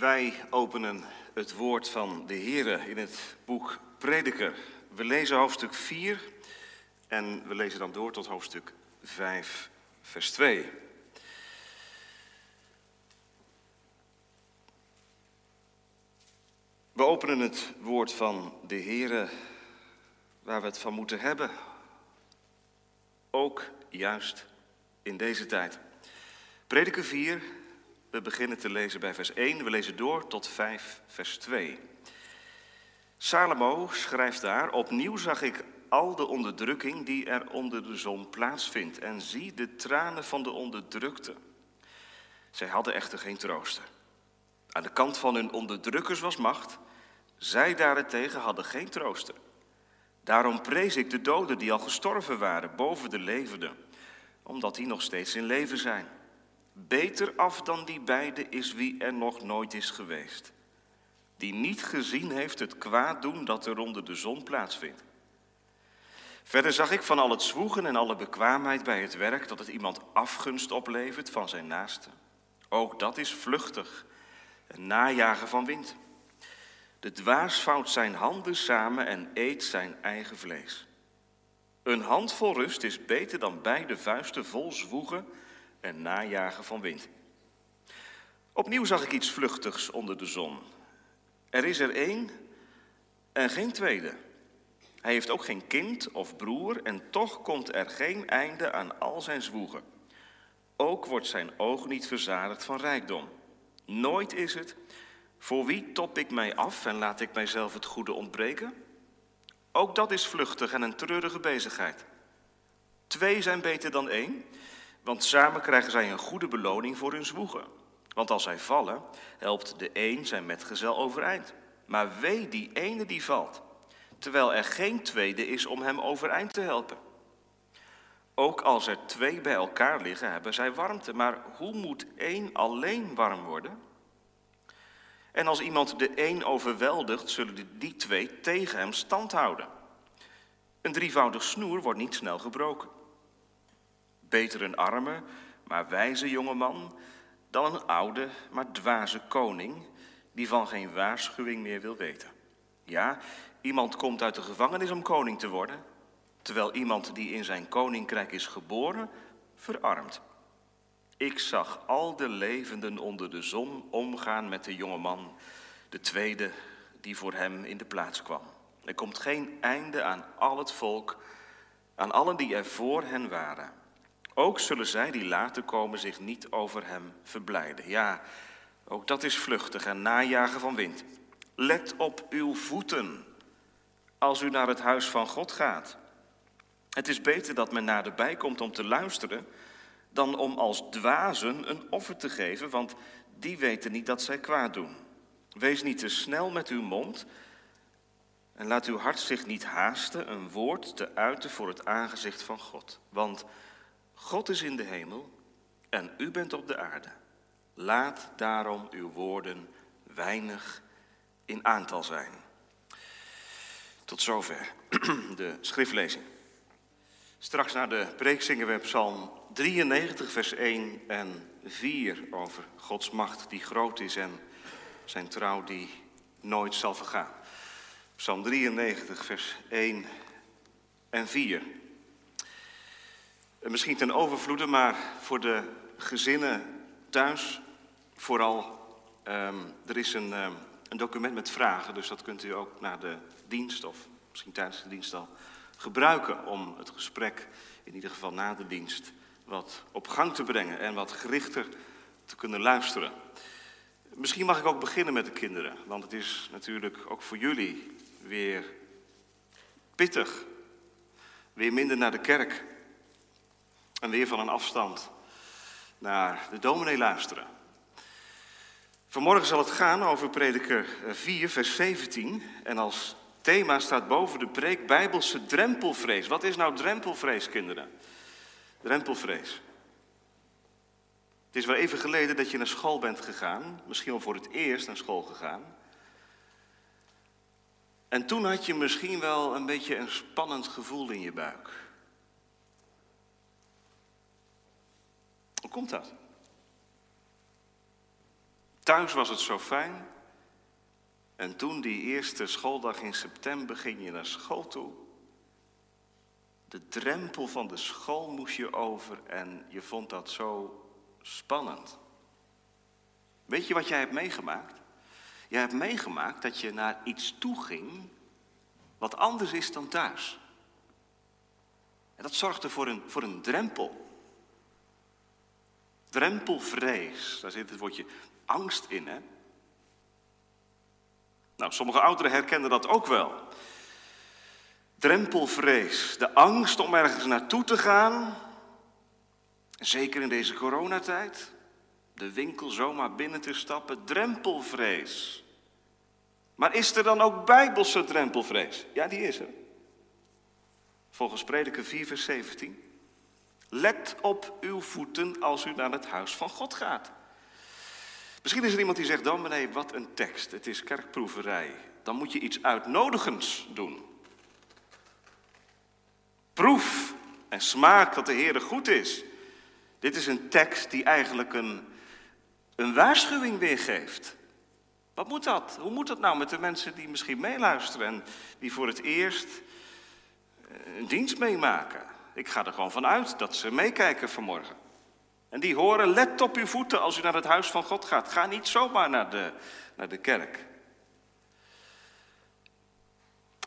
Wij openen het woord van de Here in het boek Prediker. We lezen hoofdstuk 4 en we lezen dan door tot hoofdstuk 5, vers 2. We openen het woord van de Here waar we het van moeten hebben. Ook juist in deze tijd. Prediker 4, we beginnen te lezen bij vers 1, we lezen door tot 5, vers 2. Salomo schrijft daar, opnieuw zag ik al de onderdrukking die er onder de zon plaatsvindt en zie de tranen van de onderdrukte. Zij hadden echter geen trooster. Aan de kant van hun onderdrukkers was macht, zij daarentegen hadden geen trooster. Daarom prees ik de doden die al gestorven waren boven de levenden, omdat die nog steeds in leven zijn. Beter af dan die beide is wie er nog nooit is geweest. Die niet gezien heeft het kwaad doen dat er onder de zon plaatsvindt. Verder zag ik van al het zwoegen en alle bekwaamheid bij het werk dat het iemand afgunst oplevert van zijn naaste. Ook dat is vluchtig, een najagen van wind. De dwaas vouwt zijn handen samen en eet zijn eigen vlees. Een handvol rust is beter dan beide vuisten vol zwoegen en najagen van wind. Opnieuw zag ik iets vluchtigs onder de zon. Er is er één en geen tweede. Hij heeft ook geen kind of broer en toch komt er geen einde aan al zijn zwoegen. Ook wordt zijn oog niet verzadigd van rijkdom. Nooit is het, voor wie top ik mij af en laat ik mijzelf het goede ontbreken? Ook dat is vluchtig en een treurige bezigheid. Twee zijn beter dan één, want samen krijgen zij een goede beloning voor hun zwoegen. Want als zij vallen, helpt de een zijn metgezel overeind. Maar wee die ene die valt, terwijl er geen tweede is om hem overeind te helpen. Ook als er twee bij elkaar liggen, hebben zij warmte. Maar hoe moet één alleen warm worden? En als iemand de een overweldigt, zullen die twee tegen hem stand houden. Een drievoudig snoer wordt niet snel gebroken. Beter een arme, maar wijze jongeman dan een oude, maar dwaze koning die van geen waarschuwing meer wil weten. Ja, iemand komt uit de gevangenis om koning te worden, terwijl iemand die in zijn koninkrijk is geboren, verarmt. Ik zag al de levenden onder de zon omgaan met de jonge man, de tweede die voor hem in de plaats kwam. Er komt geen einde aan al het volk, aan allen die er voor hen waren. Ook zullen zij die later komen zich niet over hem verblijden. Ja, ook dat is vluchtig en najagen van wind. Let op uw voeten als u naar het huis van God gaat. Het is beter dat men naderbij komt om te luisteren dan om als dwazen een offer te geven, want die weten niet dat zij kwaad doen. Wees niet te snel met uw mond en laat uw hart zich niet haasten een woord te uiten voor het aangezicht van God. Want God is in de hemel en u bent op de aarde. Laat daarom uw woorden weinig in aantal zijn. Tot zover de schriftlezing. Straks naar de preek zingen we Psalm 93, vers 1 en 4 over Gods macht die groot is en zijn trouw die nooit zal vergaan. Psalm 93, vers 1 en 4. Misschien ten overvloede, maar voor de gezinnen thuis vooral. Um, er is een, um, een document met vragen, dus dat kunt u ook na de dienst of misschien tijdens de dienst al gebruiken om het gesprek, in ieder geval na de dienst, wat op gang te brengen en wat gerichter te kunnen luisteren. Misschien mag ik ook beginnen met de kinderen, want het is natuurlijk ook voor jullie weer pittig. Weer minder naar de kerk en weer van een afstand naar de dominee luisteren. Vanmorgen zal het gaan over prediker 4, vers 17. En als thema staat boven de preek Bijbelse drempelvrees. Wat is nou drempelvrees, kinderen? Drempelvrees. Het is wel even geleden dat je naar school bent gegaan, misschien wel voor het eerst naar school gegaan. En toen had je misschien wel een beetje een spannend gevoel in je buik. Hoe komt dat? Thuis was het zo fijn. En toen die eerste schooldag in september ging je naar school toe. De drempel van de school moest je over en je vond dat zo spannend. Weet je wat jij hebt meegemaakt? Jij hebt meegemaakt dat je naar iets toe ging wat anders is dan thuis. En dat zorgde voor een, voor een drempel. Drempelvrees, daar zit het woordje angst in, hè? Nou, sommige ouderen herkennen dat ook wel. Drempelvrees, de angst om ergens naartoe te gaan. Zeker in deze coronatijd. De winkel zomaar binnen te stappen, drempelvrees. Maar is er dan ook bijbelse drempelvrees? Ja, die is er. Volgens Prediker 4, vers 17. Let op uw voeten als u naar het huis van God gaat. Misschien is er iemand die zegt, dominee, wat een tekst. Het is kerkproeverij. Dan moet je iets uitnodigends doen. Proef en smaak dat de Heer goed is. Dit is een tekst die eigenlijk een, een waarschuwing weergeeft. Wat moet dat? Hoe moet dat nou met de mensen die misschien meeluisteren en die voor het eerst eh, een dienst meemaken? Ik ga er gewoon van uit dat ze meekijken vanmorgen. En die horen, let op uw voeten als u naar het huis van God gaat. Ga niet zomaar naar de, naar de kerk.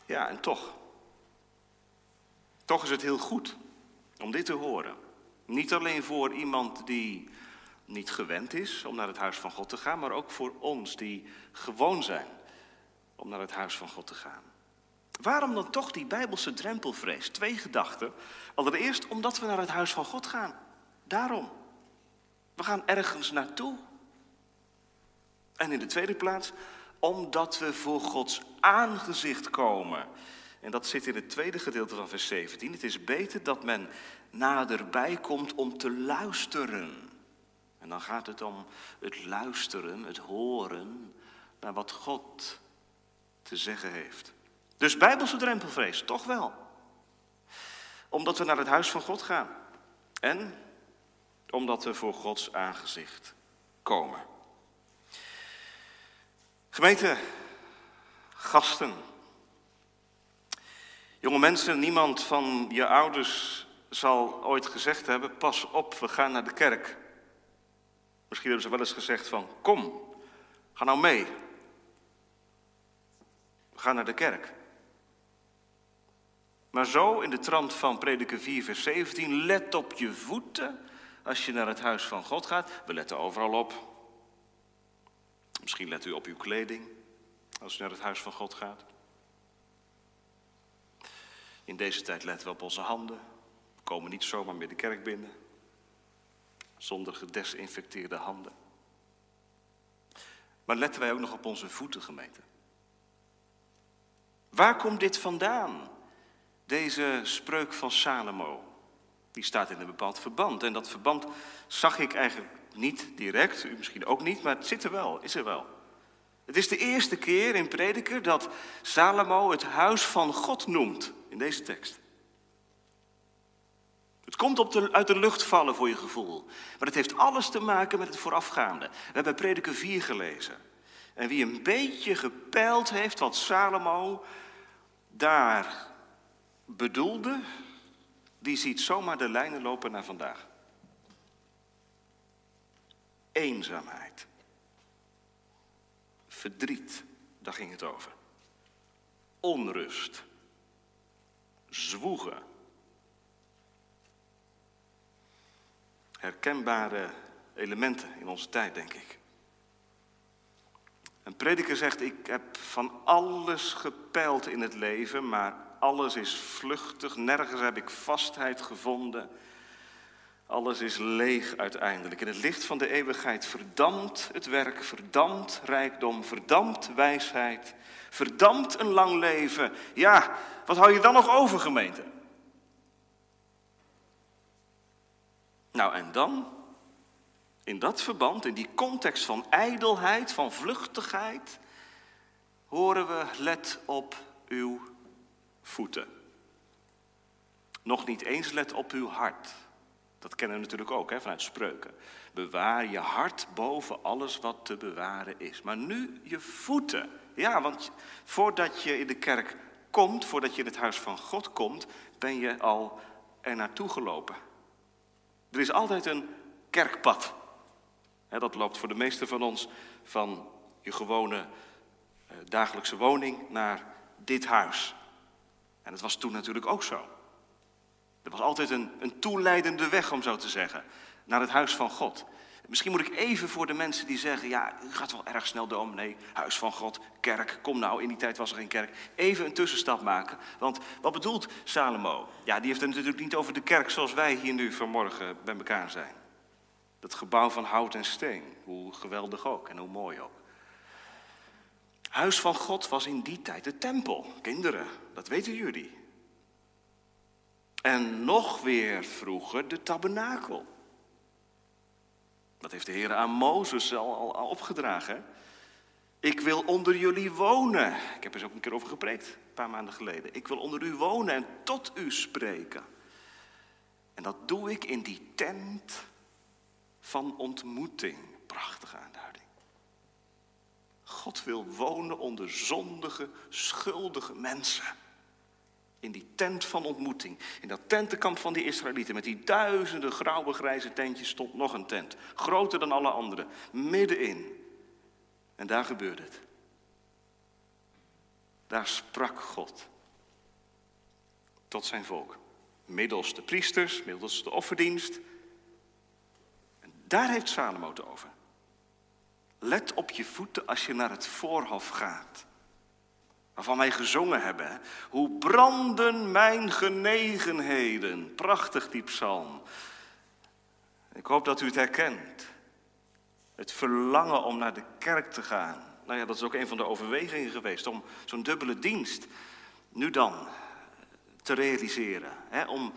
Ja, en toch. Toch is het heel goed om dit te horen. Niet alleen voor iemand die niet gewend is om naar het huis van God te gaan, maar ook voor ons die gewoon zijn om naar het huis van God te gaan. Waarom dan toch die bijbelse drempelvrees? Twee gedachten. Allereerst omdat we naar het huis van God gaan. Daarom. We gaan ergens naartoe. En in de tweede plaats, omdat we voor Gods aangezicht komen. En dat zit in het tweede gedeelte van vers 17. Het is beter dat men naderbij komt om te luisteren. En dan gaat het om het luisteren, het horen naar wat God te zeggen heeft. Dus bijbelse drempelvrees, toch wel. Omdat we naar het huis van God gaan. En omdat we voor Gods aangezicht komen. Gemeente, gasten. Jonge mensen, niemand van je ouders zal ooit gezegd hebben: pas op, we gaan naar de kerk. Misschien hebben ze wel eens gezegd van: kom, ga nou mee. We gaan naar de kerk. Maar zo in de trant van Prediker 4, vers 17, let op je voeten als je naar het huis van God gaat. We letten overal op. Misschien let u op uw kleding als u naar het huis van God gaat. In deze tijd letten we op onze handen. We komen niet zomaar meer de kerk binnen. Zonder gedesinfecteerde handen. Maar letten wij ook nog op onze voeten, gemeente? Waar komt dit vandaan? Deze spreuk van Salomo. Die staat in een bepaald verband. En dat verband zag ik eigenlijk niet direct, u misschien ook niet, maar het zit er wel, is er wel. Het is de eerste keer in Prediker dat Salomo het huis van God noemt in deze tekst. Het komt op uit de lucht vallen voor je gevoel. Maar het heeft alles te maken met het voorafgaande. We hebben Prediker 4 gelezen. En wie een beetje gepeild heeft wat Salomo daar bedoelde, die ziet zomaar de lijnen lopen naar vandaag. Eenzaamheid. Verdriet, daar ging het over. Onrust. Zwoegen. Herkenbare elementen in onze tijd, denk ik. Een prediker zegt, ik heb van alles gepeild in het leven, maar alles is vluchtig, nergens heb ik vastheid gevonden. Alles is leeg uiteindelijk. In het licht van de eeuwigheid verdampt het werk, verdampt rijkdom, verdampt wijsheid, verdampt een lang leven. Ja, wat hou je dan nog over, gemeente? Nou, en dan, in dat verband, in die context van ijdelheid, van vluchtigheid, horen we, let op uw voeten. Nog niet eens let op uw hart. Dat kennen we natuurlijk ook hè, vanuit spreuken. Bewaar je hart boven alles wat te bewaren is. Maar nu je voeten. Ja, want voordat je in de kerk komt, voordat je in het huis van God komt, ben je al er naartoe gelopen. Er is altijd een kerkpad. dat loopt voor de meeste van ons van je gewone eh, dagelijkse woning naar dit huis. En dat was toen natuurlijk ook zo. Er was altijd een, een toeleidende weg, om zo te zeggen, naar het huis van God. Misschien moet ik even voor de mensen die zeggen, ja, u gaat wel erg snel door. Nee, huis van God, kerk, kom nou, in die tijd was er geen kerk. Even een tussenstap maken, want wat bedoelt Salomo? Ja, die heeft het natuurlijk niet over de kerk zoals wij hier nu vanmorgen bij elkaar zijn. Dat gebouw van hout en steen, hoe geweldig ook en hoe mooi ook. Huis van God was in die tijd de tempel. Kinderen, dat weten jullie. En nog weer vroeger de tabernakel. Dat heeft de Heer aan Mozes al, al, opgedragen. Ik wil onder jullie wonen. Ik heb er ook een keer over gepreekt, een paar maanden geleden. Ik wil onder u wonen en tot u spreken. En dat doe ik in die tent van ontmoeting. Prachtige aanduiding. God wil wonen onder zondige, schuldige mensen. In die tent van ontmoeting. In dat tentenkamp van die Israëlieten. Met die duizenden grauwe grijze tentjes stond nog een tent. Groter dan alle andere. Middenin. En daar gebeurde het. Daar sprak God. Tot zijn volk. Middels de priesters, middels de offerdienst. En daar heeft Salomo het over. Let op je voeten als je naar het voorhof gaat. Waarvan wij gezongen hebben. Hoe branden mijn genegenheden. Prachtig die psalm. Ik hoop dat u het herkent. Het verlangen om naar de kerk te gaan. Nou ja, dat is ook een van de overwegingen geweest. Om zo'n dubbele dienst nu dan te realiseren. Hè, om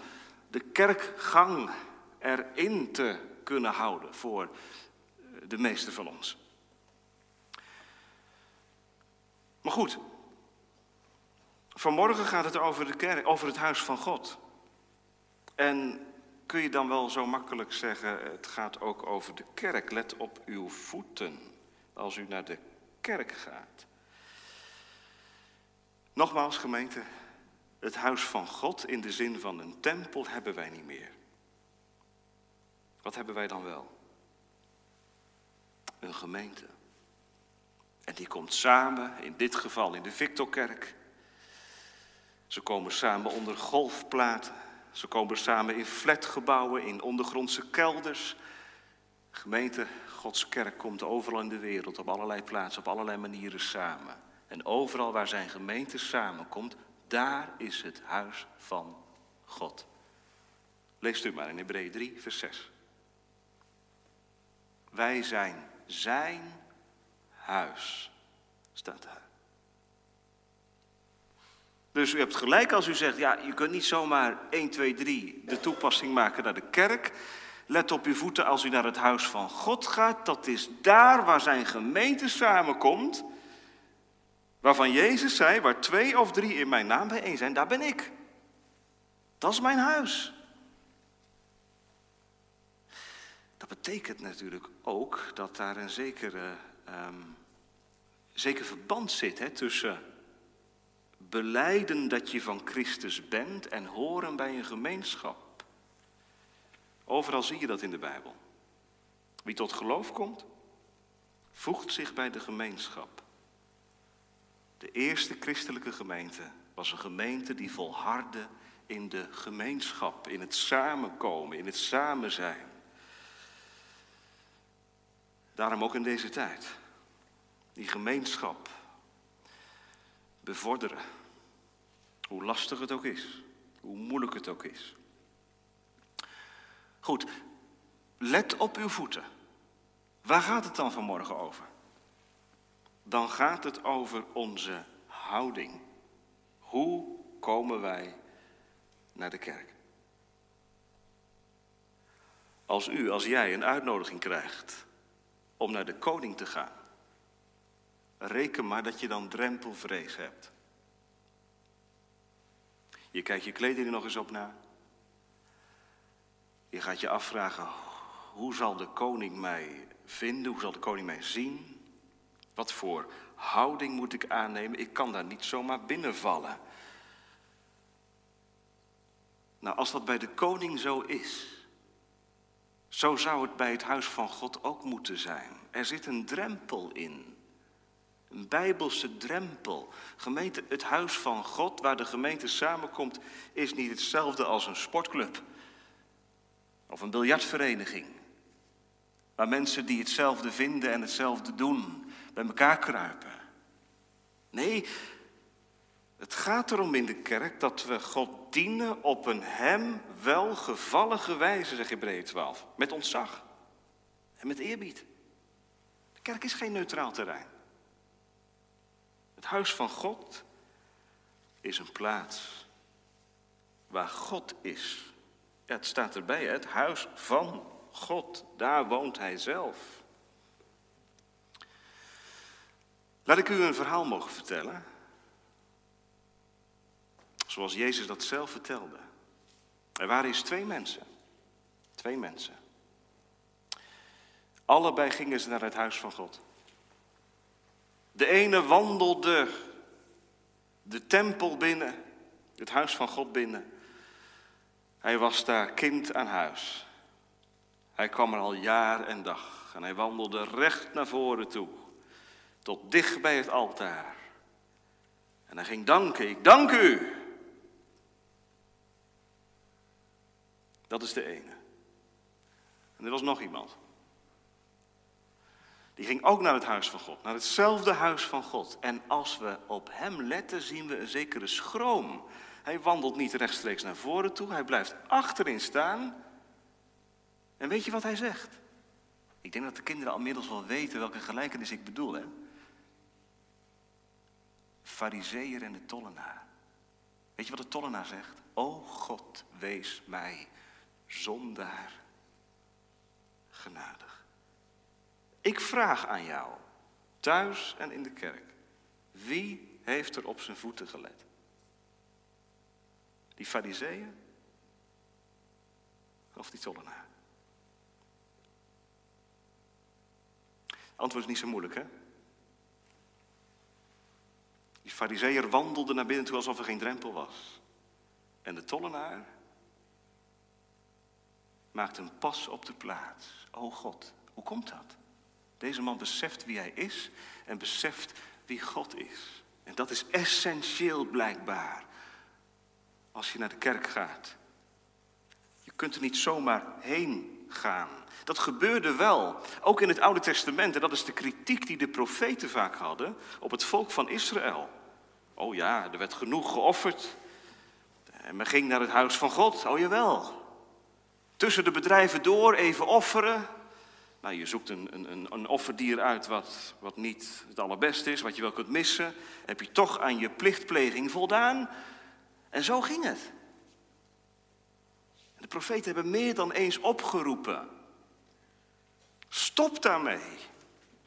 de kerkgang erin te kunnen houden voor de meeste van ons. Maar goed, vanmorgen gaat het over de kerk, over het huis van God. En kun je dan wel zo makkelijk zeggen, het gaat ook over de kerk. Let op uw voeten als u naar de kerk gaat. Nogmaals, gemeente, het huis van God in de zin van een tempel hebben wij niet meer. Wat hebben wij dan wel? Een gemeente. En die komt samen, in dit geval in de Victorkerk. Ze komen samen onder golfplaten. Ze komen samen in flatgebouwen, in ondergrondse kelders. Gemeente, Gods kerk komt overal in de wereld, op allerlei plaatsen, op allerlei manieren samen. En overal waar zijn gemeente samenkomt, daar is het huis van God. Leest u maar in Hebreeën 3, vers 6. Wij zijn zijn huis, staat daar. Dus u hebt gelijk als u zegt, ja, je kunt niet zomaar 1, 2, 3 de toepassing maken naar de kerk. Let op uw voeten als u naar het huis van God gaat. Dat is daar waar zijn gemeente samenkomt. Waarvan Jezus zei, waar twee of drie in mijn naam bijeen zijn, daar ben ik. Dat is mijn huis. Dat betekent natuurlijk ook dat daar een zekere, um, zeker verband zit hè, tussen beleiden dat je van Christus bent en horen bij een gemeenschap. Overal zie je dat in de Bijbel. Wie tot geloof komt, voegt zich bij de gemeenschap. De eerste christelijke gemeente was een gemeente die volhardde in de gemeenschap, in het samenkomen, in het samen zijn. Daarom ook in deze tijd. Die gemeenschap bevorderen. Hoe lastig het ook is, hoe moeilijk het ook is. Goed, let op uw voeten. Waar gaat het dan vanmorgen over? Dan gaat het over onze houding. Hoe komen wij naar de kerk? Als u, als jij een uitnodiging krijgt om naar de koning te gaan, reken maar dat je dan drempelvrees hebt. Je kijkt je kleding er nog eens op na. Je gaat je afvragen, hoe zal de koning mij vinden? Hoe zal de koning mij zien? Wat voor houding moet ik aannemen? Ik kan daar niet zomaar binnenvallen. Nou, als dat bij de koning zo is, zo zou het bij het huis van God ook moeten zijn. Er zit een drempel in. Een bijbelse drempel. Gemeente, het huis van God, waar de gemeente samenkomt, is niet hetzelfde als een sportclub. Of een biljartvereniging. Waar mensen die hetzelfde vinden en hetzelfde doen, bij elkaar kruipen. Nee, het gaat erom in de kerk dat we God dienen op een hem welgevallige wijze, zegt Hebreeën 12. Met ontzag en met eerbied. De kerk is geen neutraal terrein. Huis van God is een plaats waar God is. Het staat erbij, het huis van God. Daar woont Hij zelf. Laat ik u een verhaal mogen vertellen Zoals Jezus dat zelf vertelde. Er waren eens twee mensen. Twee mensen. Allebei gingen ze naar het huis van God. De ene wandelde de tempel binnen, het huis van God binnen. Hij was daar kind aan huis. Hij kwam er al jaar en dag en hij wandelde recht naar voren toe, tot dicht bij het altaar. En hij ging danken, ik dank u, Dat is de ene. En er was nog iemand. Die ging ook naar het huis van God, naar hetzelfde huis van God. En als we op hem letten, zien we een zekere schroom. Hij wandelt niet rechtstreeks naar voren toe, hij blijft achterin staan. En weet je wat hij zegt? Ik denk dat de kinderen al inmiddels wel weten welke gelijkenis ik bedoel. Hè? Fariseer en de tollenaar. Weet je wat de tollenaar zegt? O God, wees mij zondaar genadig. Ik vraag aan jou, thuis en in de kerk, wie heeft er op zijn voeten gelet? Die fariseeën of die tollenaar? Antwoord is niet zo moeilijk, hè? Die fariseer wandelde naar binnen toe alsof er geen drempel was. En de tollenaar, maakt een pas op de plaats. O God, hoe komt dat? Deze man beseft wie hij is en beseft wie God is. En dat is essentieel blijkbaar als je naar de kerk gaat. Je kunt er niet zomaar heen gaan. Dat gebeurde wel, ook in het Oude Testament. En dat is de kritiek die de profeten vaak hadden op het volk van Israël. Oh ja, er werd genoeg geofferd. En men ging naar het huis van God. Oh jawel, Tussen de bedrijven door even offeren. Nou, je zoekt een, een, een offerdier uit wat, wat niet het allerbeste is, wat je wel kunt missen. Heb je toch aan je plichtpleging voldaan. En zo ging het. De profeten hebben meer dan eens opgeroepen. Stop daarmee.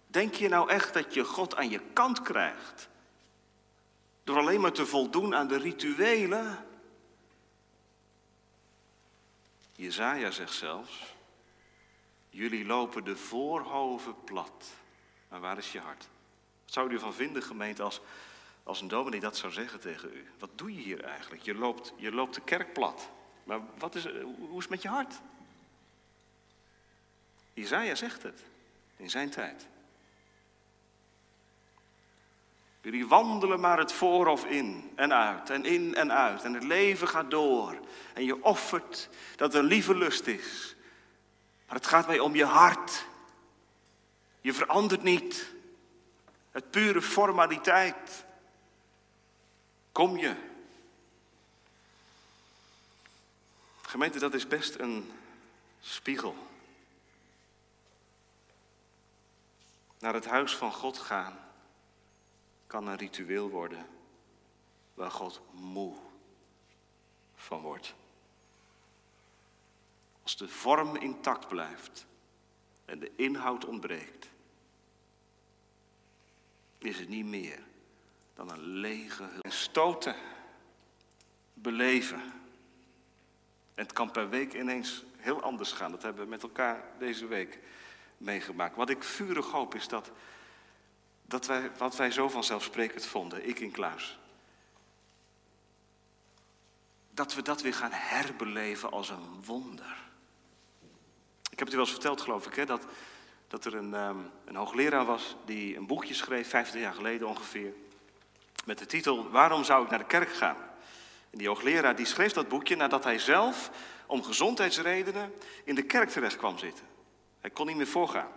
Denk je nou echt dat je God aan je kant krijgt? Door alleen maar te voldoen aan de rituelen? Jezaja zegt zelfs, jullie lopen de voorhoven plat, maar waar is je hart? Wat zou u ervan vinden, gemeente, als, als een dominee dat zou zeggen tegen u? Wat doe je hier eigenlijk? Je loopt, je loopt de kerk plat, maar wat is, hoe is het met je hart? Jezaja zegt het in zijn tijd. Jullie wandelen maar het voorhof in en uit en in en uit. En het leven gaat door. En je offert dat er lieve lust is. Maar het gaat mij om je hart. Je verandert niet. Het pure formaliteit. Kom je. Gemeente, dat is best een spiegel. Naar het huis van God gaan kan een ritueel worden waar God moe van wordt. Als de vorm intact blijft en de inhoud ontbreekt, is het niet meer dan een lege En stoten, beleven. En het kan per week ineens heel anders gaan. Dat hebben we met elkaar deze week meegemaakt. Wat ik vurig hoop is dat, dat wij, wat wij zo vanzelfsprekend vonden, ik in Klaas. Dat we dat weer gaan herbeleven als een wonder. Ik heb het u wel eens verteld, geloof ik, hè, dat, dat er een, um, een hoogleraar was die een boekje schreef, 50 jaar geleden ongeveer, met de titel Waarom zou ik naar de kerk gaan? En die hoogleraar die schreef dat boekje nadat hij zelf om gezondheidsredenen in de kerk terecht kwam zitten. Hij kon niet meer voorgaan.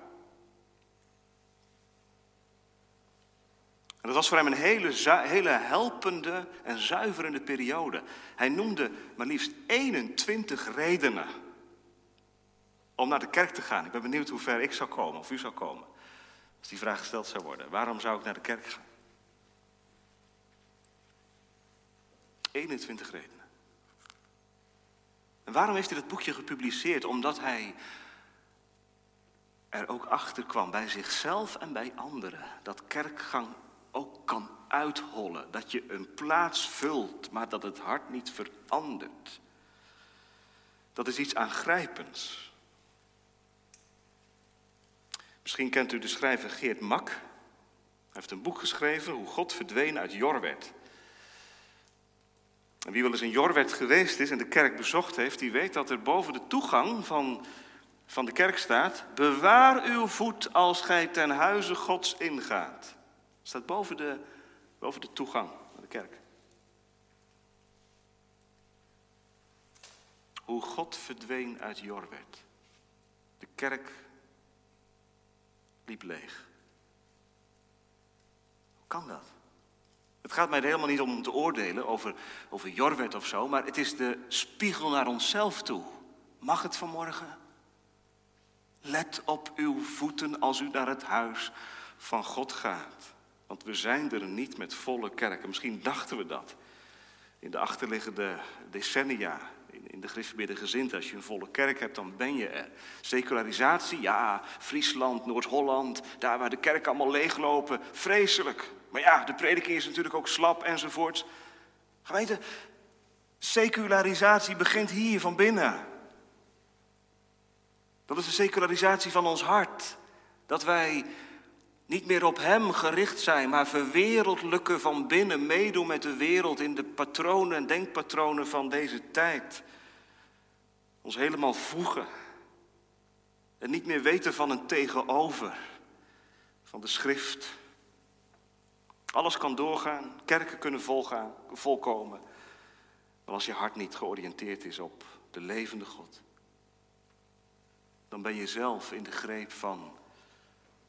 En dat was voor hem een hele, hele helpende en zuiverende periode. Hij noemde maar liefst 21 redenen om naar de kerk te gaan. Ik ben benieuwd hoe ver ik zou komen of u zou komen. Als die vraag gesteld zou worden. Waarom zou ik naar de kerk gaan? 21 redenen. En waarom heeft hij dat boekje gepubliceerd? Omdat hij er ook achter kwam bij zichzelf en bij anderen. Dat kerkgang ook kan uithollen. Dat je een plaats vult, maar dat het hart niet verandert. Dat is iets aangrijpends. Misschien kent u de schrijver Geert Mak. Hij heeft een boek geschreven, Hoe God verdween uit Jorwet. En wie wel eens in Jorwet geweest is en de kerk bezocht heeft, die weet dat er boven de toegang van, van de kerk staat: Bewaar uw voet als gij ten huize Gods ingaat. Dat staat boven de, boven de toegang naar de kerk. Hoe God verdween uit Jorwet. De kerk liep leeg. Hoe kan dat? Het gaat mij er helemaal niet om te oordelen over, over Jorwet of zo, maar het is de spiegel naar onszelf toe. Mag het vanmorgen? Let op uw voeten als u naar het huis van God gaat. Want we zijn er niet met volle kerken. Misschien dachten we dat in de achterliggende decennia in de gereformeerde gezindte. Als je een volle kerk hebt, dan ben je er. Secularisatie, ja, Friesland, Noord-Holland, daar waar de kerken allemaal leeglopen, vreselijk. Maar ja, de prediking is natuurlijk ook slap enzovoort. Gemeente, secularisatie begint hier van binnen. Dat is de secularisatie van ons hart. Dat wij niet meer op Hem gericht zijn, maar verwereldlijke van binnen, meedoen met de wereld in de patronen en denkpatronen van deze tijd. Ons helemaal voegen en niet meer weten van een tegenover, van de schrift. Alles kan doorgaan, kerken kunnen volgaan, volkomen, maar als je hart niet georiënteerd is op de levende God, dan ben je zelf in de greep van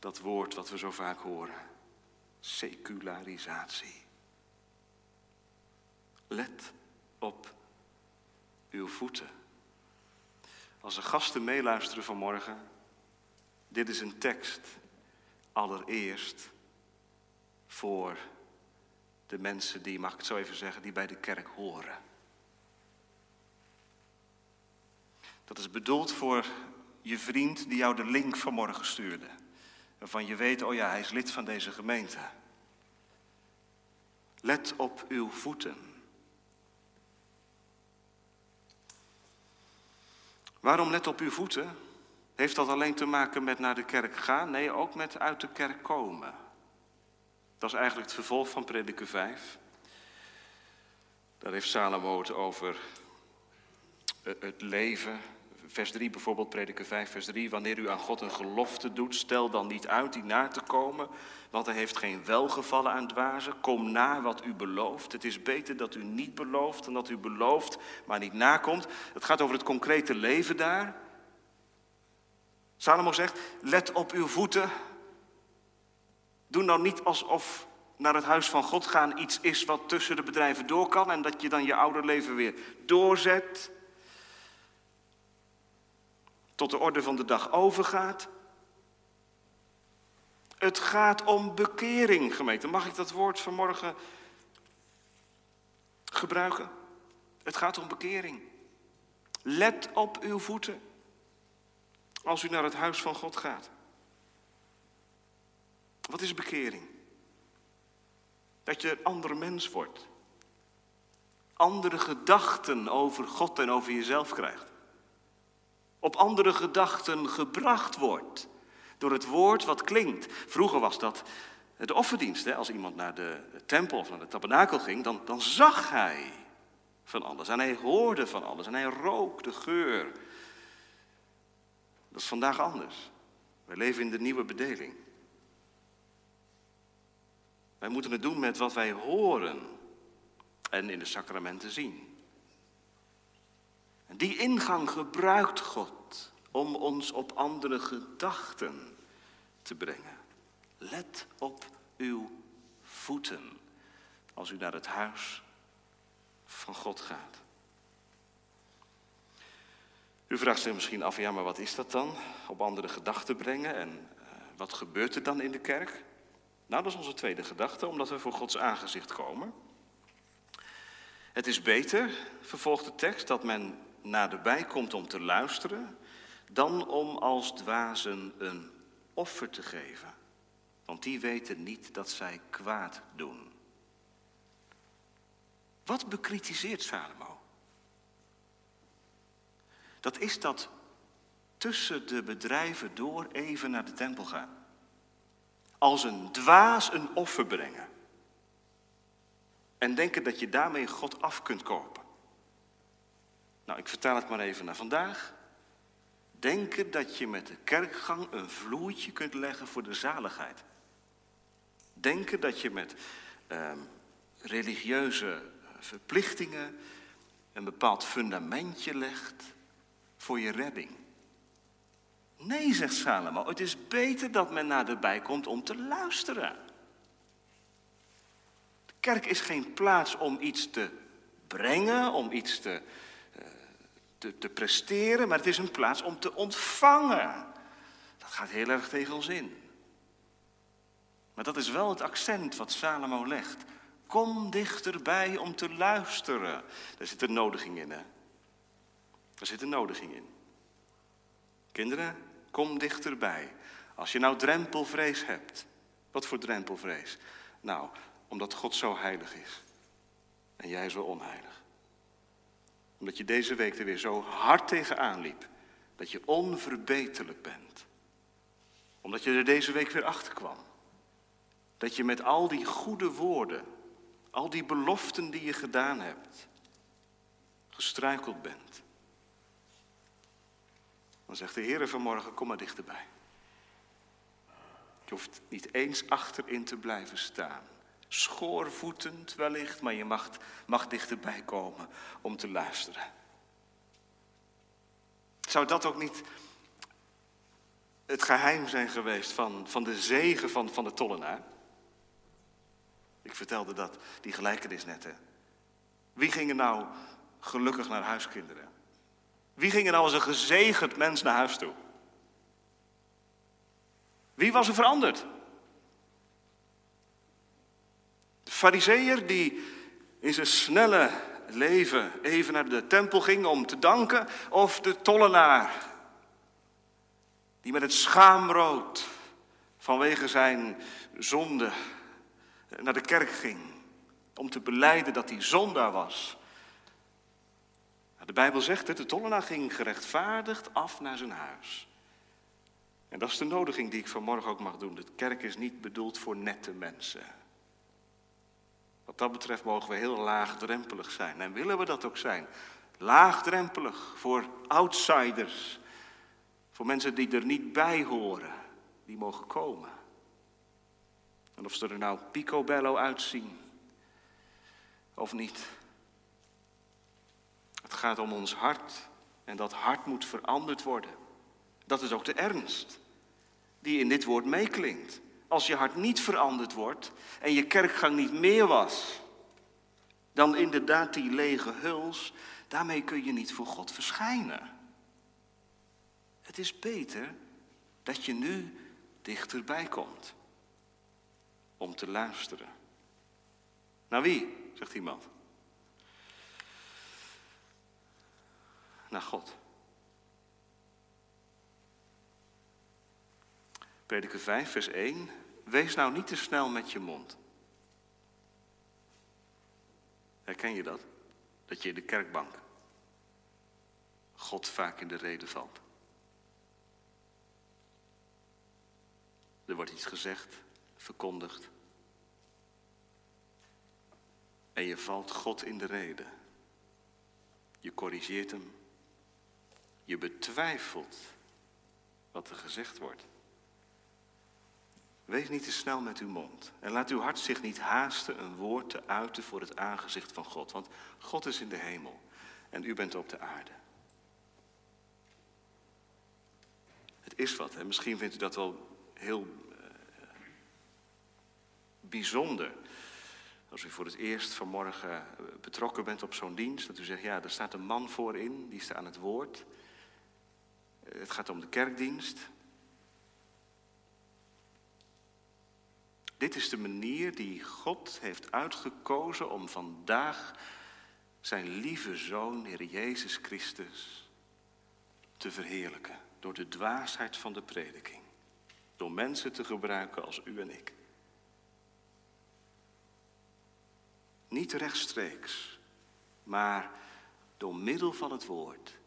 dat woord wat we zo vaak horen. Secularisatie. Let op uw voeten. Als er gasten meeluisteren vanmorgen, dit is een tekst allereerst voor de mensen die, mag ik het zo even zeggen, die bij de kerk horen. Dat is bedoeld voor je vriend die jou de link vanmorgen stuurde. Waarvan je weet, oh ja, hij is lid van deze gemeente. Let op uw voeten. Waarom let op uw voeten? Heeft dat alleen te maken met naar de kerk gaan? Nee, ook met uit de kerk komen. Dat is eigenlijk het vervolg van prediker 5. Daar heeft Salomo het over het leven vers 3 bijvoorbeeld, prediker 5, vers 3. Wanneer u aan God een gelofte doet, stel dan niet uit die na te komen, want hij heeft geen welgevallen aan dwazen. Kom na wat u belooft. Het is beter dat u niet belooft dan dat u belooft, maar niet nakomt. Het gaat over het concrete leven daar. Salomo zegt, let op uw voeten. Doe nou niet alsof naar het huis van God gaan iets is wat tussen de bedrijven door kan en dat je dan je oude leven weer doorzet tot de orde van de dag overgaat. Het gaat om bekering, gemeente. Mag ik dat woord vanmorgen gebruiken? Het gaat om bekering. Let op uw voeten als u naar het huis van God gaat. Wat is bekering? Dat je een ander mens wordt. Andere gedachten over God en over jezelf krijgt. Op andere gedachten gebracht wordt. Door het woord wat klinkt. Vroeger was dat de offerdienst. Hè? Als iemand naar de tempel of naar de tabernakel ging, dan, dan zag hij van alles. En hij hoorde van alles. En hij rook de geur. Dat is vandaag anders. Wij leven in de nieuwe bedeling. Wij moeten het doen met wat wij horen en in de sacramenten zien. Die ingang gebruikt God om ons op andere gedachten te brengen. Let op uw voeten als u naar het huis van God gaat. U vraagt zich misschien af, ja, maar wat is dat dan? Op andere gedachten brengen en uh, wat gebeurt er dan in de kerk? Nou, dat is onze tweede gedachte, omdat we voor Gods aangezicht komen. Het is beter, vervolgt de tekst, dat men naderbij komt om te luisteren, dan om als dwazen een offer te geven. Want die weten niet dat zij kwaad doen. Wat bekritiseert Salomo? Dat is dat tussen de bedrijven door even naar de tempel gaan. Als een dwaas een offer brengen. En denken dat je daarmee God af kunt kopen. Nou, ik vertaal het maar even naar vandaag. Denken dat je met de kerkgang een vloeitje kunt leggen voor de zaligheid. Denken dat je met eh, religieuze verplichtingen een bepaald fundamentje legt voor je redding. Nee, zegt Salomo, het is beter dat men naderbij komt om te luisteren. De kerk is geen plaats om iets te brengen, om iets te, eh, te, te presteren, maar het is een plaats om te ontvangen. Dat gaat heel erg tegen ons in. Maar dat is wel het accent wat Salomo legt. Kom dichterbij om te luisteren. Daar zit een nodiging in, hè? Daar zit een nodiging in. Kinderen, kom dichterbij. Als je nou drempelvrees hebt. Wat voor drempelvrees? Nou, omdat God zo heilig is. En jij zo onheilig. Omdat je deze week er weer zo hard tegenaan liep. Dat je onverbeterlijk bent. Omdat je er deze week weer achter kwam. Dat je met al die goede woorden al die beloften die je gedaan hebt, gestruikeld bent. Dan zegt de Heer vanmorgen, kom maar dichterbij. Je hoeft niet eens achterin te blijven staan. Schoorvoetend wellicht, maar je mag, mag dichterbij komen om te luisteren. Zou dat ook niet het geheim zijn geweest van, van de zegen van, van de tollenaar? Ik vertelde dat, die gelijkenis net. Hè. Wie gingen nou gelukkig naar huis, kinderen? Wie ging er nou als een gezegend mens naar huis toe? Wie was er veranderd? De fariseer die in zijn snelle leven even naar de tempel ging om te danken, of de tollenaar die met het schaamrood vanwege zijn zonde naar de kerk ging om te beleiden dat hij zondaar was. De Bijbel zegt het, de tollenaar ging gerechtvaardigd af naar zijn huis. En dat is de nodiging die ik vanmorgen ook mag doen. De kerk is niet bedoeld voor nette mensen. Wat dat betreft mogen we heel laagdrempelig zijn. En willen we dat ook zijn. Laagdrempelig voor outsiders. Voor mensen die er niet bij horen. Die mogen komen. En of ze er nou picobello uitzien of niet. Het gaat om ons hart en dat hart moet veranderd worden. Dat is ook de ernst die in dit woord meeklinkt. Als je hart niet veranderd wordt en je kerkgang niet meer was dan inderdaad die lege huls, daarmee kun je niet voor God verschijnen. Het is beter dat je nu dichterbij komt om te luisteren. Naar wie, zegt iemand? Naar God. Prediker 5, vers 1. Wees nou niet te snel met je mond. Herken je dat? Dat je in de kerkbank God vaak in de reden valt. Er wordt iets gezegd, verkondigd. En je valt God in de reden. Je corrigeert hem. Je betwijfelt wat er gezegd wordt. Wees niet te snel met uw mond. En laat uw hart zich niet haasten een woord te uiten voor het aangezicht van God. Want God is in de hemel en u bent op de aarde. Het is wat. En misschien vindt u dat wel heel uh, bijzonder. Als u voor het eerst vanmorgen eh, betrokken bent op zo'n dienst, dat u zegt, ja, er staat een man voorin, die staat aan het woord. Eh, het gaat om de kerkdienst. Dit is de manier die God heeft uitgekozen om vandaag zijn lieve zoon, Heer Jezus Christus, te verheerlijken. Door de dwaasheid van de prediking. Door mensen te gebruiken als u en ik. Niet rechtstreeks, maar door middel van het woord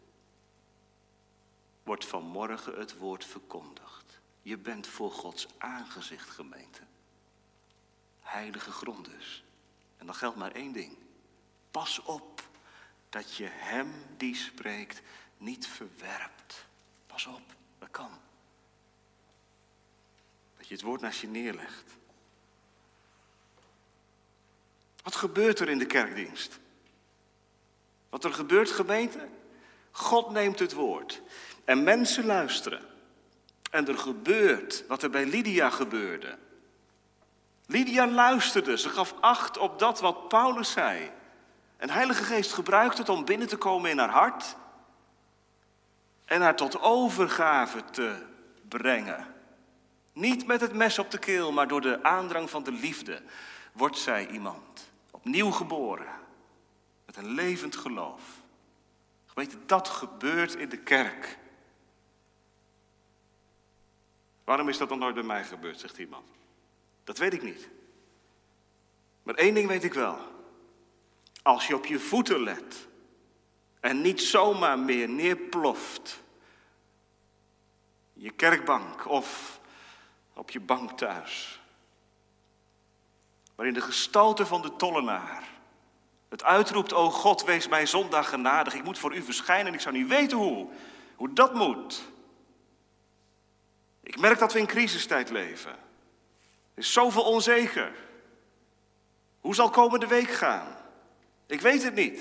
wordt vanmorgen het woord verkondigd. Je bent voor Gods aangezicht gemeente. Heilige grond dus. En dan geldt maar één ding. Pas op dat je hem die spreekt niet verwerpt. Pas op, dat kan. Dat je het woord naast je neerlegt. Wat gebeurt er in de kerkdienst? Wat er gebeurt, gemeente? God neemt het woord. En mensen luisteren. En er gebeurt wat er bij Lydia gebeurde. Lydia luisterde, ze gaf acht op dat wat Paulus zei. En Heilige Geest gebruikt het om binnen te komen in haar hart en haar tot overgave te brengen. Niet met het mes op de keel, maar door de aandrang van de liefde wordt zij iemand. Opnieuw geboren. Met een levend geloof. Weet dat gebeurt in de kerk. Waarom is dat dan nooit bij mij gebeurd, zegt iemand. Dat weet ik niet. Maar één ding weet ik wel. Als je op je voeten let en niet zomaar meer neerploft. Je kerkbank of op je bank thuis. Waarin de gestalte van de tollenaar het uitroept, o God, wees mij zondag genadig. Ik moet voor u verschijnen en ik zou niet weten hoe. Hoe dat moet. Ik merk dat we in crisistijd leven. Is zoveel onzeker. Hoe zal komende week gaan? Ik weet het niet.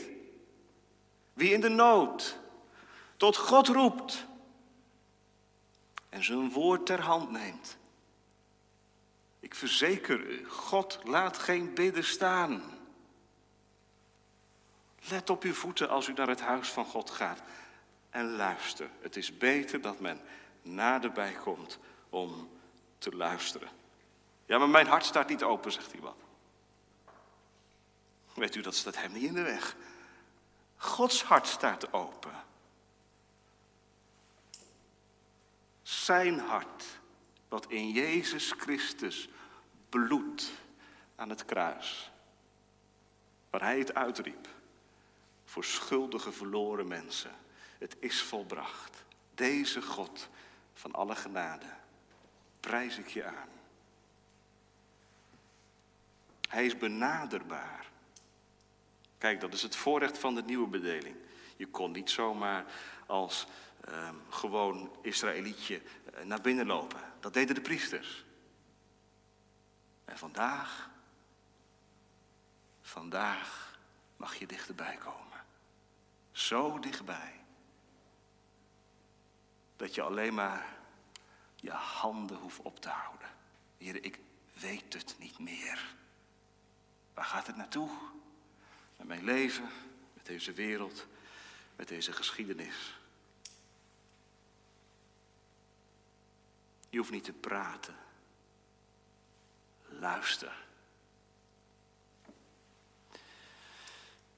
Wie in de nood tot God roept en zijn woord ter hand neemt. Ik verzeker u, God laat geen bidden staan. Let op uw voeten als u naar het huis van God gaat en luister. Het is beter dat men naderbij komt om te luisteren. Ja, maar mijn hart staat niet open, zegt iemand. Weet u, dat staat hem niet in de weg. Gods hart staat open. Zijn hart, wat in Jezus Christus bloedt aan het kruis. Waar hij het uitriep voor schuldige verloren mensen. Het is volbracht. Deze God van alle genade prijs ik je aan. Hij is benaderbaar. Kijk, dat is het voorrecht van de nieuwe bedeling. Je kon niet zomaar als ehm, gewoon Israëlietje eh, naar binnen lopen. Dat deden de priesters. En vandaag, vandaag mag je dichterbij komen. Zo dichtbij. Dat je alleen maar je handen hoeft op te houden. Heer, ik weet het niet meer. Waar gaat het naartoe? Met mijn leven, met deze wereld, met deze geschiedenis. Je hoeft niet te praten. Luister.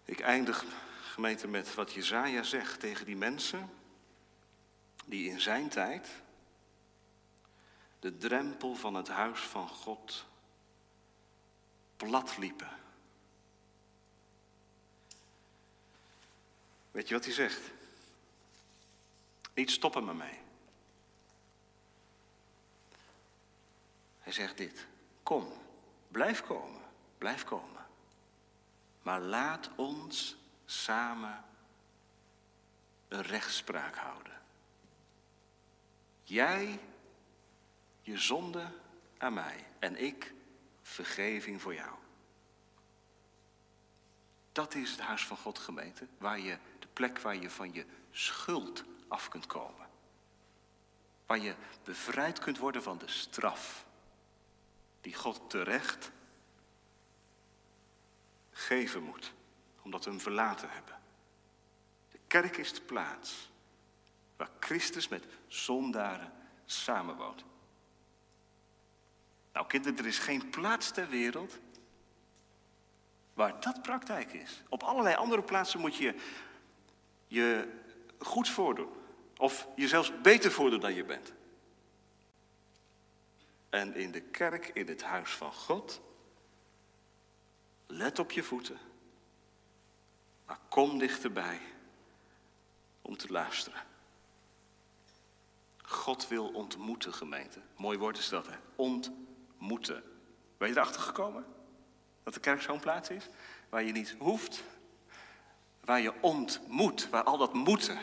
Ik eindig, gemeente, met wat Jezaja zegt tegen die mensen die in zijn tijd de drempel van het huis van God plat liepen. Weet je wat hij zegt? Niet stoppen me mee. Hij zegt dit: Kom, blijf komen, blijf komen. Maar laat ons samen een rechtspraak houden. Jij je zonde aan mij en ik vergeving voor jou. Dat is het huis van God gemeente, waar je, de plek waar je van je schuld af kunt komen. Waar je bevrijd kunt worden van de straf die God terecht geven moet, omdat we hem verlaten hebben. De kerk is de plaats waar Christus met zondaren samenwoont. Nou kinderen, er is geen plaats ter wereld waar dat praktijk is. Op allerlei andere plaatsen moet je je goed voordoen. Of je zelfs beter voordoen dan je bent. En in de kerk, in het huis van God, let op je voeten. Maar kom dichterbij om te luisteren. God wil ontmoeten, gemeente. Mooi woord is dat, hè? Ontmoeten. Ben je erachter gekomen? Dat de kerk zo'n plaats is? Waar je niet hoeft, waar je ontmoet, waar al dat moeten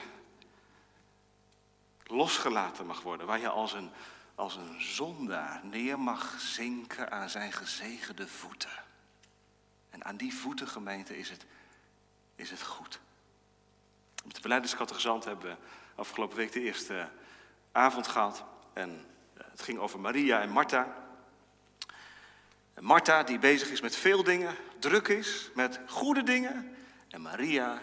losgelaten mag worden. Waar je als een, als een zondaar neer mag zinken aan zijn gezegende voeten. En aan die voeten, gemeente, is het, is het goed. Met de beleidingscategezant hebben we afgelopen week de eerste avond gehad. En eh, het ging over Maria en Martha. Martha die bezig is met veel dingen, druk is met goede dingen. En Maria,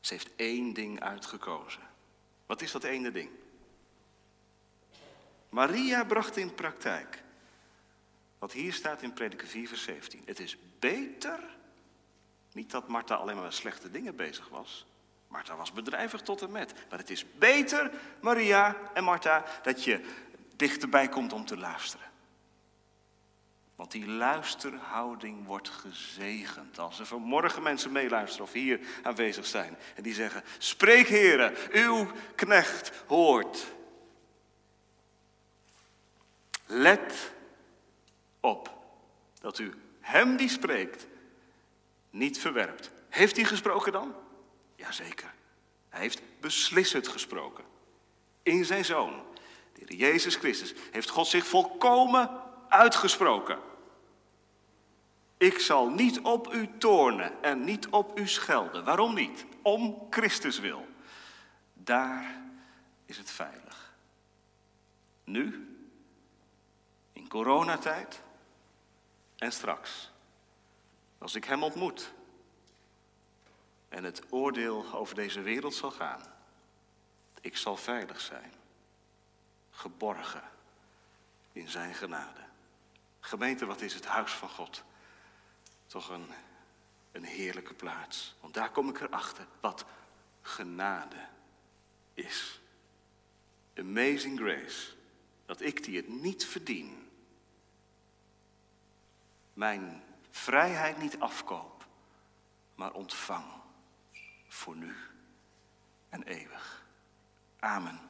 ze heeft één ding uitgekozen. Wat is dat ene ding? Maria bracht in praktijk wat hier staat in Prediker 4, vers 17. Het is beter, niet dat Martha alleen maar met slechte dingen bezig was. Martha was bedrijvig tot en met. Maar het is beter, Maria en Martha, dat je dichterbij komt om te luisteren. Want die luisterhouding wordt gezegend. Als er vanmorgen mensen meeluisteren of hier aanwezig zijn. En die zeggen, spreek heren, uw knecht hoort. Let op dat u hem die spreekt niet verwerpt. Heeft hij gesproken dan? Jazeker. Hij heeft beslissend gesproken. In zijn zoon, de Heer Jezus Christus, heeft God zich volkomen uitgesproken. Ik zal niet op u toornen en niet op u schelden. Waarom niet? Om Christus wil. Daar is het veilig. Nu, in coronatijd en straks, als ik hem ontmoet en het oordeel over deze wereld zal gaan. Ik zal veilig zijn, geborgen in zijn genade. Gemeente, wat is het huis van God? Toch een, een heerlijke plaats. Want daar kom ik erachter wat genade is. Amazing grace. Dat ik die het niet verdien. Mijn vrijheid niet afkoop, maar ontvang voor nu en eeuwig. Amen.